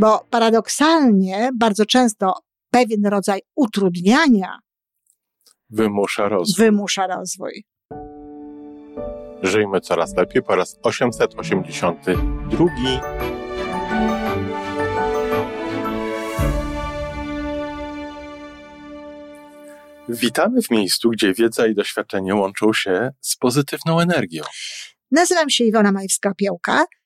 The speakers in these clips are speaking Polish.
Bo paradoksalnie bardzo często pewien rodzaj utrudniania wymusza rozwój. wymusza rozwój. Żyjmy coraz lepiej po raz 882. Witamy w miejscu, gdzie wiedza i doświadczenie łączą się z pozytywną energią. Nazywam się Iwona Majwska-Piołka.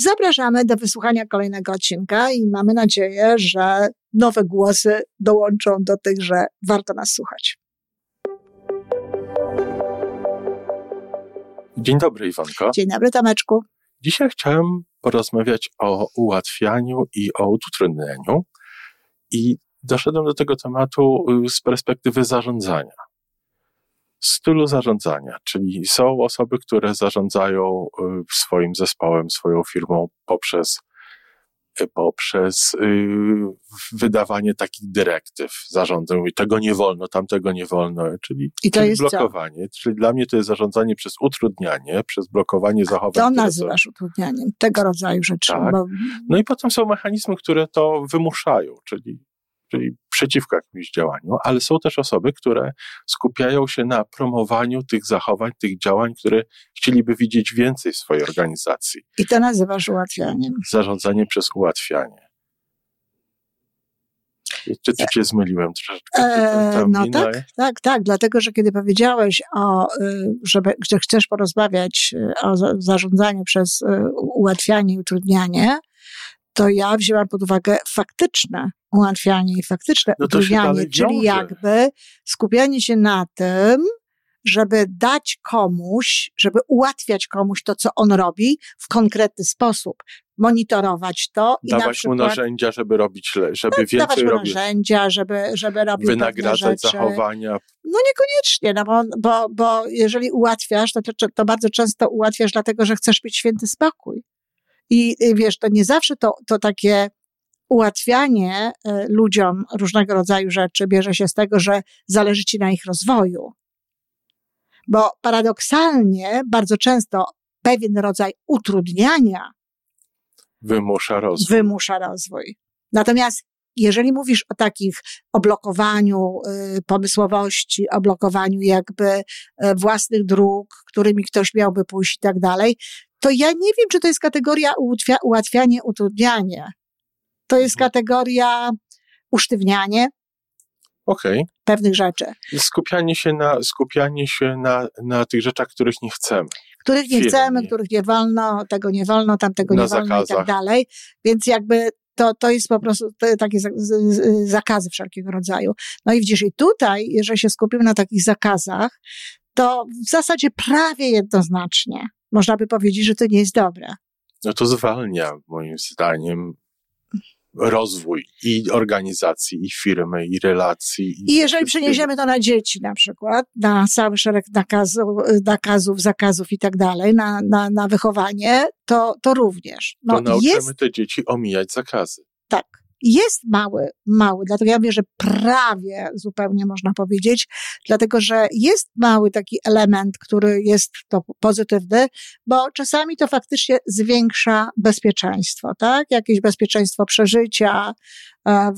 Zapraszamy do wysłuchania kolejnego odcinka i mamy nadzieję, że nowe głosy dołączą do tych, że warto nas słuchać. Dzień dobry, Iwonko. Dzień dobry, Tomeczku. Dzisiaj chciałem porozmawiać o ułatwianiu i o utrudnieniu. I doszedłem do tego tematu z perspektywy zarządzania. Stylu zarządzania, czyli są osoby, które zarządzają y, swoim zespołem, swoją firmą poprzez, y, poprzez wydawanie takich dyrektyw, zarządzeń. I tego nie wolno, tamtego nie wolno, czyli, I to czyli jest blokowanie. Co? Czyli dla mnie to jest zarządzanie przez utrudnianie, przez blokowanie zachowań. To które są- nazywasz utrudnianiem tego rodzaju rzeczy. Tak. Bo no i potem są mechanizmy, które to wymuszają, czyli, czyli przeciwko jakimś działaniu, ale są też osoby, które skupiają się na promowaniu tych zachowań, tych działań, które chcieliby widzieć więcej w swojej organizacji. I to nazywasz ułatwianiem. Zarządzanie przez ułatwianie. Czy, czy cię zmyliłem troszeczkę? E, no minę- tak, tak, tak, dlatego, że kiedy powiedziałeś o, y, żeby, że chcesz porozmawiać y, o za- zarządzaniu przez y, ułatwianie i utrudnianie, to ja wzięłam pod uwagę faktyczne ułatwianie i faktyczne No utrudnianie, czyli jakby skupianie się na tym, żeby dać komuś, żeby ułatwiać komuś to, co on robi w konkretny sposób, monitorować to i na Dawać mu przykład narzędzia, żeby robić, żeby dawać więcej mu robić, narzędzia, żeby, żeby robił wynagradzać zachowania. No niekoniecznie, no bo, bo, bo jeżeli ułatwiasz, to, to bardzo często ułatwiasz dlatego, że chcesz mieć święty spokój. I y, wiesz, to nie zawsze to, to takie ułatwianie y, ludziom różnego rodzaju rzeczy bierze się z tego, że zależy ci na ich rozwoju. Bo paradoksalnie bardzo często pewien rodzaj utrudniania Wymusza rozwój. wymusza rozwój. Natomiast jeżeli mówisz o takich, o blokowaniu y, pomysłowości, o blokowaniu jakby y, własnych dróg, którymi ktoś miałby pójść i tak dalej, to ja nie wiem, czy to jest kategoria ułatwia, ułatwianie, utrudnianie. To jest Mhm. kategoria usztywnianie Okej. pewnych rzeczy, skupianie się na, skupianie się na, na tych rzeczach, których nie chcemy. których nie Firmie. chcemy, których nie wolno, tego nie wolno, tamtego Na nie wolno i tak zakazach. dalej. Więc jakby to, to jest po prostu takie zakazy wszelkiego rodzaju. No i widzisz, i tutaj, jeżeli się skupimy na takich zakazach, to w zasadzie prawie jednoznacznie można by powiedzieć, że to nie jest dobre. No to zwalnia, moim zdaniem, rozwój i organizacji, i firmy, i relacji. I jeżeli wszystkiego. przeniesiemy to na dzieci na przykład, na cały szereg nakazu, nakazów, zakazów i tak dalej, na, na, na wychowanie, to, to również. To No, nauczymy jest te dzieci omijać zakazy. Tak. Jest mały, mały, dlatego ja mówię, że prawie zupełnie można powiedzieć, dlatego że jest mały taki element, który jest to pozytywny, bo czasami to faktycznie zwiększa bezpieczeństwo, tak? Jakieś bezpieczeństwo przeżycia, e,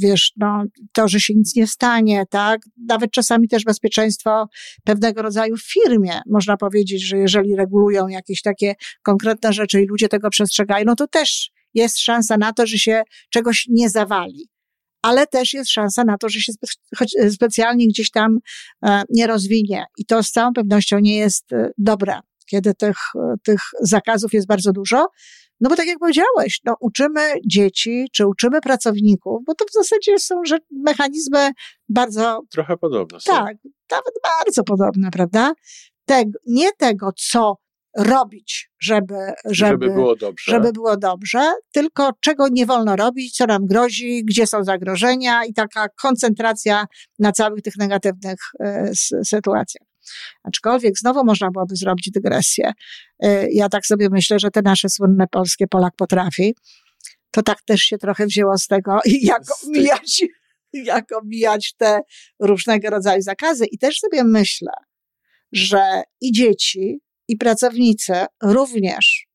wiesz, no, to, że się nic nie stanie, tak? Nawet czasami też bezpieczeństwo pewnego rodzaju w firmie. Można powiedzieć, że jeżeli regulują jakieś takie konkretne rzeczy i ludzie tego przestrzegają, no to też jest szansa na to, że się czegoś nie zawali. Ale też jest szansa na to, że się spe- specjalnie gdzieś tam e, nie rozwinie. I to z całą pewnością nie jest e, dobre, kiedy tych, e, tych zakazów jest bardzo dużo. No bo tak jak powiedziałeś, no uczymy dzieci, czy uczymy pracowników, bo to w zasadzie są mechanizmy bardzo Trochę podobno są. tak, nawet bardzo podobne, prawda? Nie tego, co robić, żeby, żeby, żeby, było dobrze. żeby było dobrze, tylko czego nie wolno robić, co nam grozi, gdzie są zagrożenia i taka koncentracja na całych tych negatywnych y, sytuacjach. Aczkolwiek znowu można byłoby zrobić dygresję. Y, ja tak sobie myślę, że te nasze słynne polskie Polak potrafi, to tak też się trochę wzięło z tego, jak omijać, jak omijać te różnego rodzaju zakazy. I też sobie myślę, że i dzieci, i pracownicy również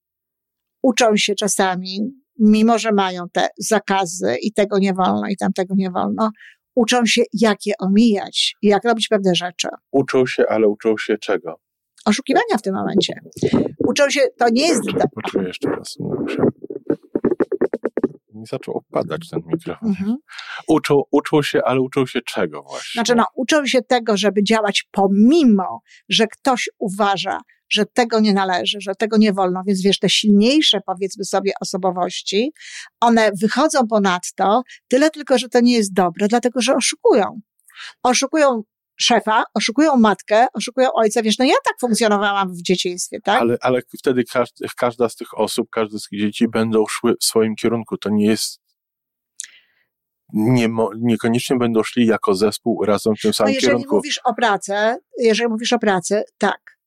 uczą się czasami, mimo że mają te zakazy i tego nie wolno, i tamtego nie wolno, uczą się, jak je omijać i jak robić pewne rzeczy. Uczą się, ale uczą się czego? Oszukiwania w tym momencie. Uczą się, to nie jest... Poczuję, poczuję jeszcze raz. Mi zaczął opadać ten mikrofon. Mhm. Uczą, uczą się, ale uczą się czego właśnie? Znaczy, no, uczą się tego, żeby działać pomimo, że ktoś uważa, że tego nie należy, że tego nie wolno, więc wiesz, te silniejsze, powiedzmy sobie, osobowości, one wychodzą ponadto, tyle tylko, że to nie jest dobre, dlatego że oszukują. Oszukują szefa, oszukują matkę, oszukują ojca. Wiesz, no ja tak funkcjonowałam w dzieciństwie, tak? Ale, ale wtedy każdy, każda z tych osób, każde z tych dzieci będą szły w swoim kierunku. To nie jest nie, niekoniecznie będą szli jako zespół razem w tym samym no jeżeli kierunku. Jeżeli mówisz o pracy, jeżeli mówisz o pracy, tak.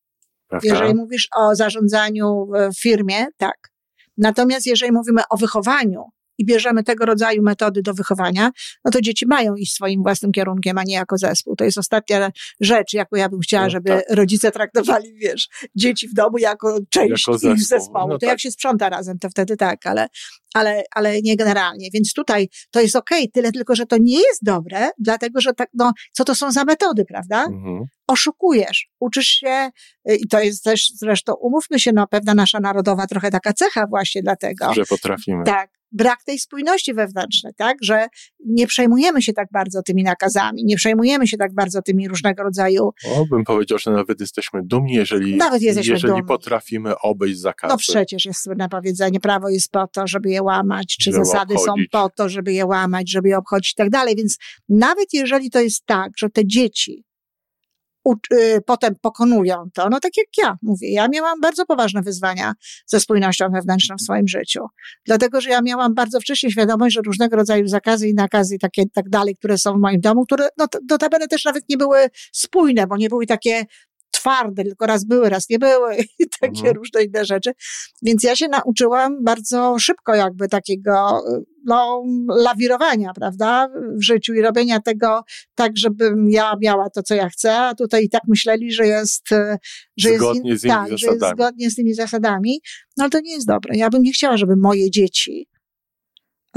Prawda? Jeżeli mówisz o zarządzaniu w firmie, tak. Natomiast jeżeli mówimy o wychowaniu, i bierzemy tego rodzaju metody do wychowania, no to dzieci mają iść swoim własnym kierunkiem, a nie jako zespół. To jest ostatnia rzecz, jaką ja bym chciała, no, żeby tak. rodzice traktowali, wiesz, dzieci w domu jako część jako zespół. ich zespołu. No to tak. jak się sprząta razem, to wtedy tak, ale, ale, ale nie generalnie. Więc tutaj to jest okej, okay, tyle tylko, że to nie jest dobre, dlatego, że tak, no, co to są za metody, prawda? Mhm. Oszukujesz, uczysz się, y, i to jest też zresztą, umówmy się, no, pewna nasza narodowa trochę taka cecha właśnie dlatego. Że potrafimy. Tak, brak tej spójności wewnętrznej, tak? Że nie przejmujemy się tak bardzo tymi nakazami, nie przejmujemy się tak bardzo tymi różnego rodzaju. O, bym powiedział, że nawet jesteśmy dumni, jeżeli, nawet jesteśmy jeżeli dumni. potrafimy obejść zakazy. No przecież jest słynne powiedzenie, prawo jest po to, żeby je łamać, czy żeby zasady obchodzić. są po to, żeby je łamać, żeby je obchodzić i tak dalej. Więc nawet jeżeli to jest tak, że te dzieci potem pokonują to, no tak jak ja mówię, ja miałam bardzo poważne wyzwania ze spójnością wewnętrzną w swoim życiu. Dlatego, że ja miałam bardzo wcześnie świadomość, że różnego rodzaju zakazy i nakazy i takie tak dalej, które są w moim domu, które no, notabene też nawet nie były spójne, bo nie były takie twarde, tylko raz były, raz nie były i takie mhm. różne inne rzeczy. Więc ja się nauczyłam bardzo szybko jakby takiego, no, lawirowania, prawda, w życiu i robienia tego tak, żebym ja miała to, co ja chcę, a tutaj i tak myśleli, że jest, że zgodnie jest, z tak, że jest zgodnie z tymi zasadami, no ale to nie jest dobre. Ja bym nie chciała, żeby moje dzieci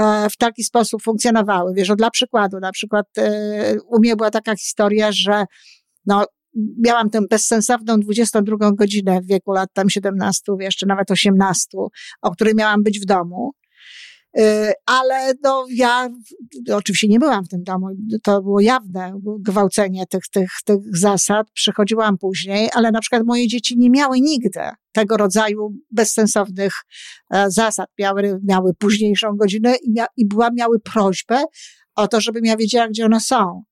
e, w taki sposób funkcjonowały. Wiesz, dla przykładu, na przykład e, u mnie była taka historia, że no, miałam tę bezsensowną 22 godzinę w wieku lat tam 17, jeszcze nawet 18, o której miałam być w domu. Y, ale no, ja oczywiście nie byłam w tym domu. To było jawne gwałcenie tych, tych, tych zasad. Przychodziłam później, ale na przykład moje dzieci nie miały nigdy tego rodzaju bezsensownych e, zasad. Miały, miały późniejszą godzinę i, mia, i była, miały prośbę o to, żebym ja wiedziała, gdzie one są.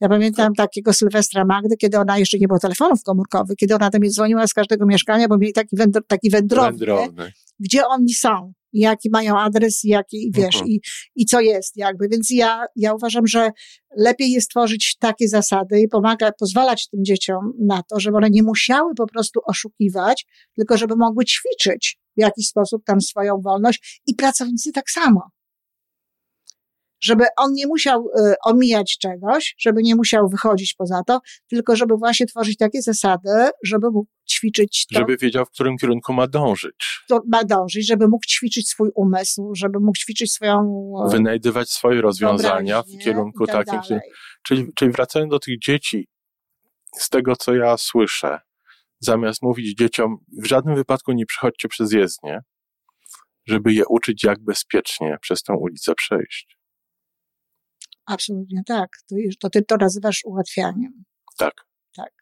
Ja pamiętam takiego Sylwestra Magdy, kiedy ona jeszcze nie było telefonów komórkowych, kiedy ona do mnie dzwoniła z każdego mieszkania, bo mieli taki, taki wędrowny, wędrowny, gdzie oni są, jaki mają adres, jaki, wiesz, uh-huh. i, i co jest jakby. Więc ja, ja uważam, że lepiej jest tworzyć takie zasady i pomaga, pozwalać tym dzieciom na to, żeby one nie musiały po prostu oszukiwać, tylko żeby mogły ćwiczyć w jakiś sposób tam swoją wolność i pracownicy tak samo żeby on nie musiał y, omijać czegoś, żeby nie musiał wychodzić poza to, tylko żeby właśnie tworzyć takie zasady, żeby mógł ćwiczyć to. Żeby wiedział, w którym kierunku ma dążyć. To ma dążyć, żeby mógł ćwiczyć swój umysł, żeby mógł ćwiczyć swoją... E, Wynajdywać swoje rozwiązania w kierunku tak takim. Czyli, czyli wracając do tych dzieci, z tego co ja słyszę, zamiast mówić dzieciom, w żadnym wypadku nie przychodźcie przez jezdnię, żeby je uczyć, jak bezpiecznie przez tę ulicę przejść. Absolutnie tak. To, to ty to nazywasz ułatwianiem. Tak. Tak.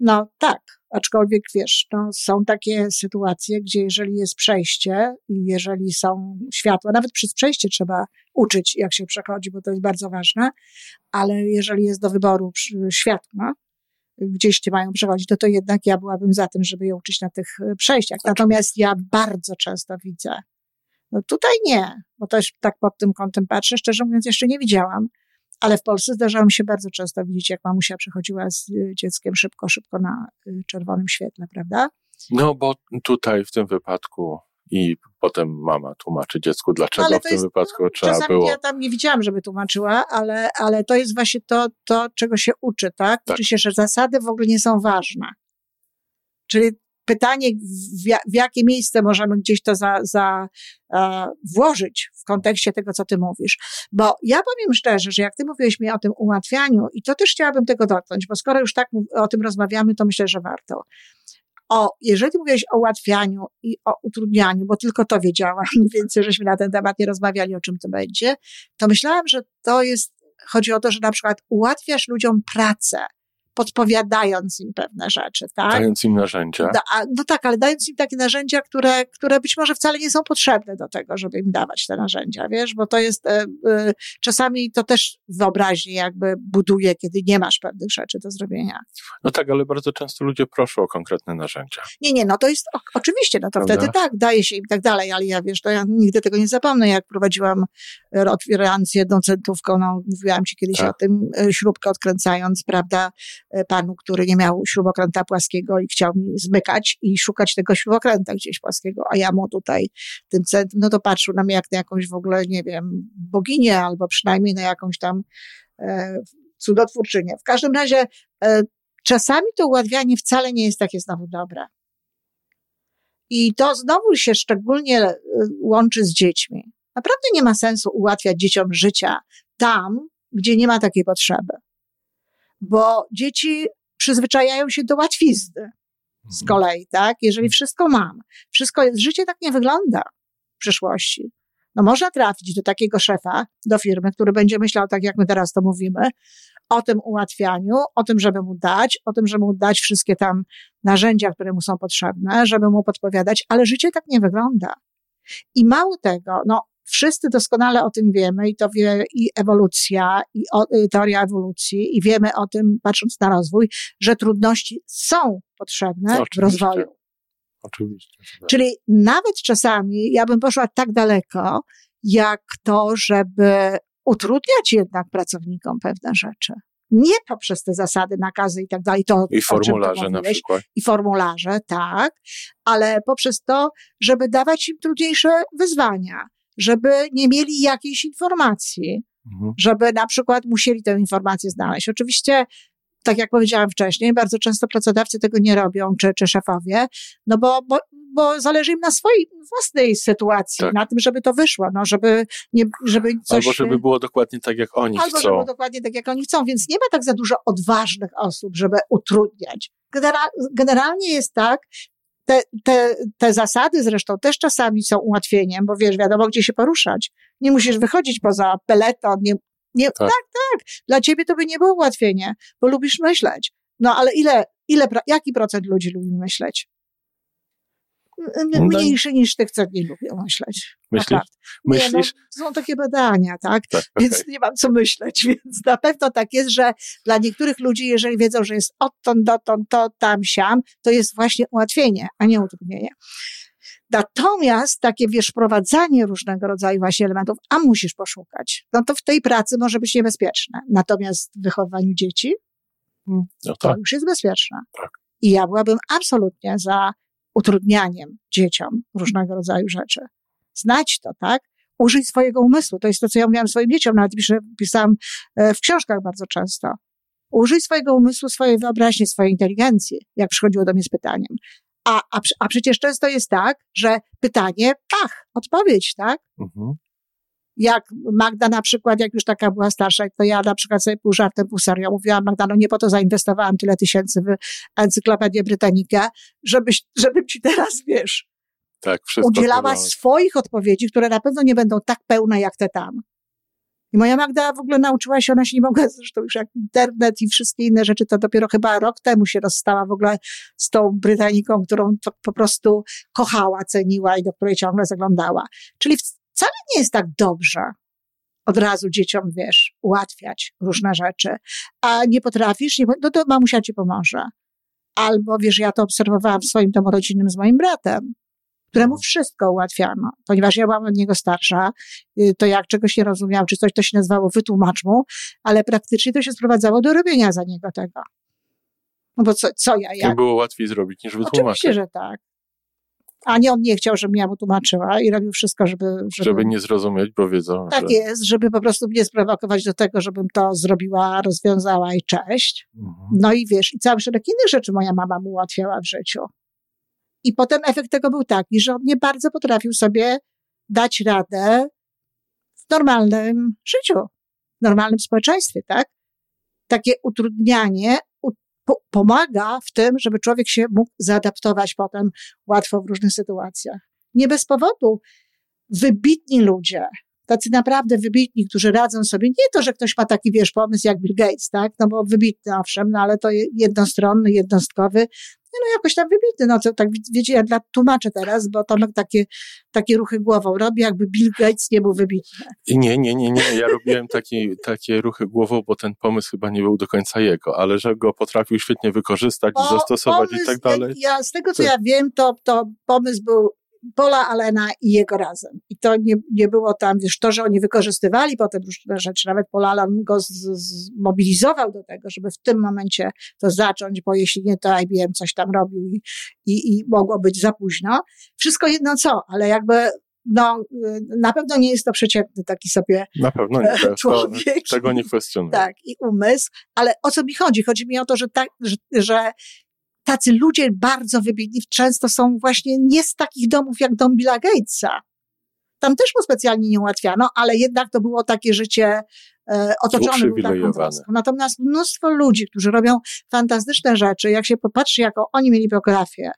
No tak, aczkolwiek wiesz, no, są takie sytuacje, gdzie jeżeli jest przejście i jeżeli są światła, nawet przez przejście trzeba uczyć, jak się przechodzi, bo to jest bardzo ważne, ale jeżeli jest do wyboru światła, gdzieś ci mają przechodzić, to to jednak ja byłabym za tym, żeby je uczyć na tych e, przejściach. Natomiast ja bardzo często widzę, no tutaj nie, bo też tak pod tym kątem patrzę, szczerze mówiąc jeszcze nie widziałam, ale w Polsce zdarzało mi się bardzo często widzieć, jak mamusia przechodziła z e, dzieckiem szybko, szybko na e, czerwonym świetle, prawda? No bo tutaj w tym wypadku i potem mama tłumaczy dziecku, dlaczego w tym wypadku no, trzeba czasami było. Ja tam nie widziałam, żeby tłumaczyła, ale, ale to jest właśnie to, to, czego się uczy, tak? tak? Uczy się, że zasady w ogóle nie są ważne. Czyli pytanie, w, jakie miejsce możemy gdzieś to za, za e, włożyć w kontekście tego, co ty mówisz. Bo ja powiem szczerze, że jak ty mówiłeś mi o tym ułatwianiu, i to też chciałabym tego dotknąć, bo skoro już tak o tym rozmawiamy, to myślę, że warto o, jeżeli mówiłeś o ułatwianiu i o utrudnianiu, bo tylko to wiedziałam, więc żeśmy na ten temat nie rozmawiali, o czym to będzie, to myślałam, że to jest, chodzi o to, że na przykład ułatwiasz ludziom pracę, podpowiadając im pewne rzeczy, tak? Dając im narzędzia. Da, no tak, ale dając im takie narzędzia, które, które być może wcale nie są potrzebne do tego, żeby im dawać te narzędzia, wiesz, bo to jest, e, e, czasami to też wyobraźnię jakby buduje, kiedy nie masz pewnych rzeczy do zrobienia. No tak, ale bardzo często ludzie proszą o konkretne narzędzia. Nie, nie, no to jest, o, oczywiście, no to Prawda? wtedy tak, daje się im tak dalej, ale ja wiesz, to ja nigdy tego nie zapomnę, jak prowadziłam otwierając jedną centówką, no mówiłam ci kiedyś tak. o tym, e, śrubkę odkręcając, prawda, panu, który nie miał śrubokręta płaskiego i chciał mi zmykać i szukać tego śrubokręta gdzieś płaskiego, a ja mu tutaj tym centrum, no to patrzył na mnie jak na jakąś w ogóle, nie wiem, boginię albo przynajmniej na jakąś tam e, cudotwórczynię. W każdym razie e, czasami to ułatwianie wcale nie jest takie znowu dobre. I to znowu się szczególnie e, łączy z dziećmi. Naprawdę nie ma sensu ułatwiać dzieciom życia tam, gdzie nie ma takiej potrzeby bo dzieci przyzwyczajają się do łatwizny z mhm. kolei, tak? Jeżeli wszystko mam, wszystko jest, życie tak nie wygląda w przyszłości. No można trafić do takiego szefa, do firmy, który będzie myślał tak, jak my teraz to mówimy, o tym ułatwianiu, o tym, żeby mu dać, o tym, żeby mu dać wszystkie tam narzędzia, które mu są potrzebne, żeby mu podpowiadać, ale życie tak nie wygląda. I mało tego, no Wszyscy doskonale o tym wiemy i to wie i ewolucja, i o, y, teoria ewolucji, i wiemy o tym, patrząc na rozwój, że trudności są potrzebne w rozwoju. Oczywiście. Czyli nawet czasami ja bym poszła tak daleko, jak to, żeby utrudniać jednak pracownikom pewne rzeczy. Nie poprzez te zasady, nakazy i tak dalej. To, I formularze na przykład. I formularze, tak, ale poprzez to, żeby dawać im trudniejsze wyzwania żeby nie mieli jakiejś informacji, mhm. żeby na przykład musieli tę informację znaleźć. Oczywiście, tak jak powiedziałam wcześniej, bardzo często pracodawcy tego nie robią, czy, czy szefowie, no bo, bo, bo zależy im na swojej własnej sytuacji, tak. na tym, żeby to wyszło, no, żeby, nie, żeby coś... Albo żeby było dokładnie tak, jak oni albo chcą. Albo żeby było dokładnie tak, jak oni chcą, więc nie ma tak za dużo odważnych osób, żeby utrudniać. generalnie jest tak, te, te, te zasady zresztą też czasami są ułatwieniem, bo wiesz, wiadomo, gdzie się poruszać. Nie musisz wychodzić poza peleton, nie, nie, tak. tak, tak. Dla ciebie to by nie było ułatwienie, bo lubisz myśleć. No ale ile, ile, jaki procent ludzi lubi myśleć? No. mniejszy niż tych, co nie lubią myśleć. Myślisz? myślisz? No, są takie badania, tak? tak więc okay. nie mam co myśleć, więc na pewno tak jest, że dla niektórych ludzi, jeżeli wiedzą, że jest odtąd, dotąd, to, tam, siam, to jest właśnie ułatwienie, a nie utrudnienie. Natomiast takie, wiesz, wprowadzanie różnego rodzaju właśnie elementów, a musisz poszukać, no to w tej pracy może być niebezpieczne. Natomiast w wychowaniu dzieci, no tak. to już jest bezpieczne. Tak. I ja byłabym absolutnie za utrudnianiem dzieciom różnego rodzaju rzeczy. Znać to, tak? Użyj swojego umysłu. To jest to, co ja mówiłam swoim dzieciom, nawet pisałam e, w książkach bardzo często. Użyj swojego umysłu, swojej wyobraźni, swojej inteligencji, jak przychodziło do mnie z pytaniem. A, a, a przecież często jest tak, że pytanie, pach, odpowiedź, tak? Mhm jak Magda na przykład, jak już taka była starsza, to ja na przykład sobie pół żartem, pół serio mówiłam, Magda, no nie po to zainwestowałam tyle tysięcy w encyklopedię Britannikę, żebyś, żebym ci teraz, wiesz, tak, udzielała swoich odpowiedzi, które na pewno nie będą tak pełne jak te tam. I moja Magda w ogóle nauczyła się, ona się nie mogła, zresztą już jak internet i wszystkie inne rzeczy, to dopiero chyba rok temu się rozstała w ogóle z tą Brytaniką, którą po prostu kochała, ceniła i do której ciągle zaglądała. Czyli wcale nie jest tak dobrze, od razu dzieciom, wiesz, ułatwiać różne rzeczy, a nie potrafisz, nie, no to mamusia ci pomoże. Albo, wiesz, ja to obserwowałam w swoim domu rodzinnym z moim bratem, któremu wszystko ułatwiano, ponieważ ja byłam od niego starsza, y, to jak czegoś nie rozumiał, czy coś to się nazywało wytłumacz mu, ale praktycznie to się sprowadzało do robienia za niego tego. No bo co, co ja, jak? było łatwiej zrobić niż wytłumaczyć. Oczywiście, że tak. A nie, on nie chciał, żebym ja mu tłumaczyła i robił wszystko, żeby... Żeby, żeby nie zrozumieć, bo wiedzą, Tak że... jest, żeby po prostu mnie sprowokować do tego, żebym to zrobiła, rozwiązała i cześć. Mhm. No i wiesz, i cały szereg innych rzeczy moja mama mu ułatwiała w życiu. I potem efekt tego był taki, że on nie bardzo potrafił sobie dać radę w normalnym życiu, w normalnym społeczeństwie, tak? Takie utrudnianie pomaga w tym, żeby człowiek się mógł zaadaptować potem łatwo w różnych sytuacjach. Nie bez powodu wybitni ludzie, tacy naprawdę wybitni, którzy radzą sobie, nie to, że ktoś ma taki, wiesz, pomysł jak Bill Gates, tak, no bo wybitny owszem, no ale to jednostronny, jednostkowy, no jakoś tam wybity, no to tak wiecie, ja dla tłumaczę teraz, bo Tomek takie, takie ruchy głową robi, jakby Bill Gates nie był wybitny. Nie, nie, nie, nie, ja robiłem taki, takie ruchy głową, bo ten pomysł chyba nie był do końca jego, ale że go potrafił świetnie wykorzystać, bo zastosować pomysł, i tak dalej. Ja, z tego co ja wiem, to, to pomysł był Pola Allena i jego razem. I to nie, nie było tam, wiesz, to, że oni wykorzystywali potem różne rzeczy, nawet Pola Allen go zmobilizował do tego, żeby w tym momencie to zacząć, bo jeśli nie, to IBM coś tam robił i, i, i mogło być za późno. Wszystko jedno co, ale jakby no, na pewno nie jest to przeciętny taki sobie na pewno nie, człowiek. To, tego nie kwestionuję. Tak, i umysł, ale o co mi chodzi? Chodzi mi o to, że, tak, że, że tacy ludzie bardzo wybitni często są właśnie nie z takich domów jak dom Billa Gatesa. Tam też mu specjalnie nie ułatwiano, ale jednak to było takie życie e, otoczone troską. Natomiast mnóstwo ludzi, którzy robią fantastyczne rzeczy, jak się popatrzy, jaką oni mieli biografię,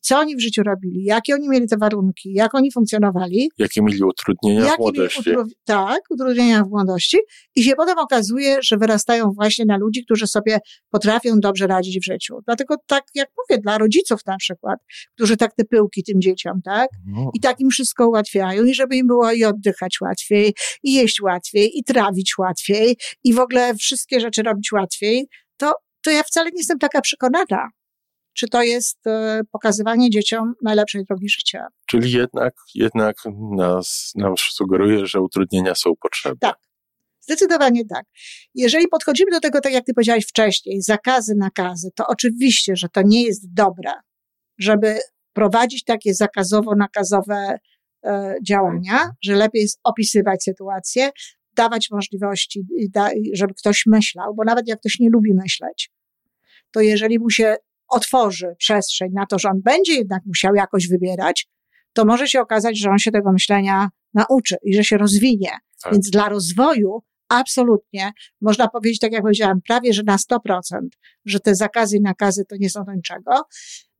co oni w życiu robili, jakie oni mieli te warunki, jak oni funkcjonowali. Jakie mieli utrudnienia jakie w młodości. Utru tak, utrudnienia w młodości. I się potem okazuje, że wyrastają właśnie na ludzi, którzy sobie potrafią dobrze radzić w życiu. Dlatego tak, jak mówię, dla rodziców na przykład, którzy tak te pyłki tym dzieciom, tak? No. I tak im wszystko ułatwiają i żeby im było i oddychać łatwiej, i jeść łatwiej, i trawić łatwiej, i w ogóle wszystkie rzeczy robić łatwiej, to, to ja wcale nie jestem taka przekonana czy to jest e, pokazywanie dzieciom najlepszej drogi życia. Czyli jednak, jednak nas, nam sugeruje, że utrudnienia są potrzebne. Tak. Zdecydowanie tak. Jeżeli podchodzimy do tego, tak jak ty powiedziałeś wcześniej, zakazy, nakazy, to oczywiście, że to nie jest dobre, żeby prowadzić takie zakazowo-nakazowe e, działania, że lepiej jest opisywać sytuację, dawać możliwości, żeby ktoś myślał, bo nawet jak ktoś nie lubi myśleć, to jeżeli mu się otworzy przestrzeń na to, że on będzie jednak musiał jakoś wybierać, to może się okazać, że on się tego myślenia nauczy i że się rozwinie. Tak. Więc dla rozwoju absolutnie można powiedzieć, tak jak powiedziałam, prawie że na 100%, że te zakazy i nakazy to nie są do niczego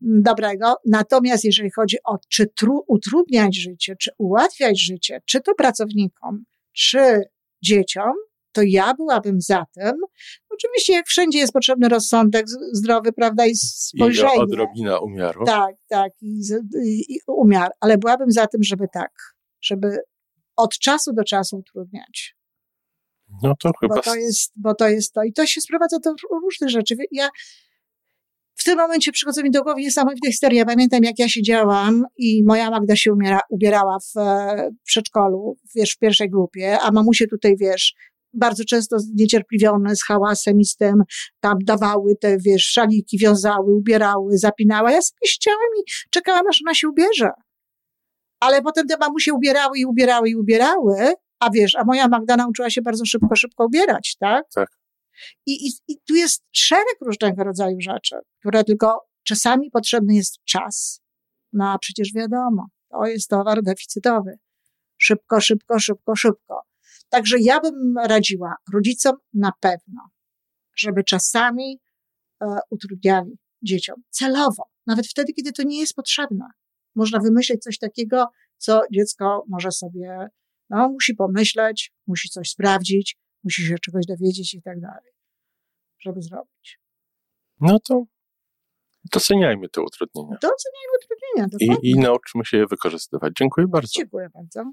dobrego. Natomiast jeżeli chodzi o czy tru, utrudniać życie, czy ułatwiać życie, czy to pracownikom, czy dzieciom, to ja byłabym za tym. Oczywiście, jak wszędzie jest potrzebny rozsądek zdrowy, prawda, i spojrzenie. I odrobina umiaru. Tak, tak, i, i, i umiar, ale byłabym za tym, żeby tak, żeby od czasu do czasu utrudniać. No to chyba. Bo to jest, bo to jest to. I to się sprowadza do różnych rzeczy. Ja w tym momencie przychodzą mi do głowy niesamowite historie. Ja pamiętam, jak ja siedziałam i moja Magda się umiera, ubierała w, e, w przedszkolu, wiesz, w pierwszej grupie, a mamusie tutaj, wiesz, bardzo często zniecierpliwione z hałasem i z tym, tam dawały te, wiesz, szaliki, wiązały, ubierały, zapinały. Ja sobie siedziałam i czekałam, aż ona się ubierze. Ale potem te mamusie ubierały i ubierały i ubierały, a wiesz, a moja Magda nauczyła się bardzo szybko, szybko ubierać, tak? Tak. I, i, I tu jest szereg różnego rodzaju rzeczy, które tylko czasami potrzebny jest czas. No a przecież wiadomo, to jest towar deficytowy. Szybko, szybko, szybko, szybko. Także ja bym radziła rodzicom na pewno, żeby czasami e, utrudniali dzieciom celowo, nawet wtedy, kiedy to nie jest potrzebne. Można wymyśleć coś takiego, co dziecko może sobie, no, musi pomyśleć, musi coś sprawdzić, musi się czegoś dowiedzieć i tak dalej, żeby zrobić. No to doceniajmy te utrudnienia. Doceniajmy utrudnienia, I, I nauczmy się je wykorzystywać. Dziękuję bardzo. Dziękuję bardzo.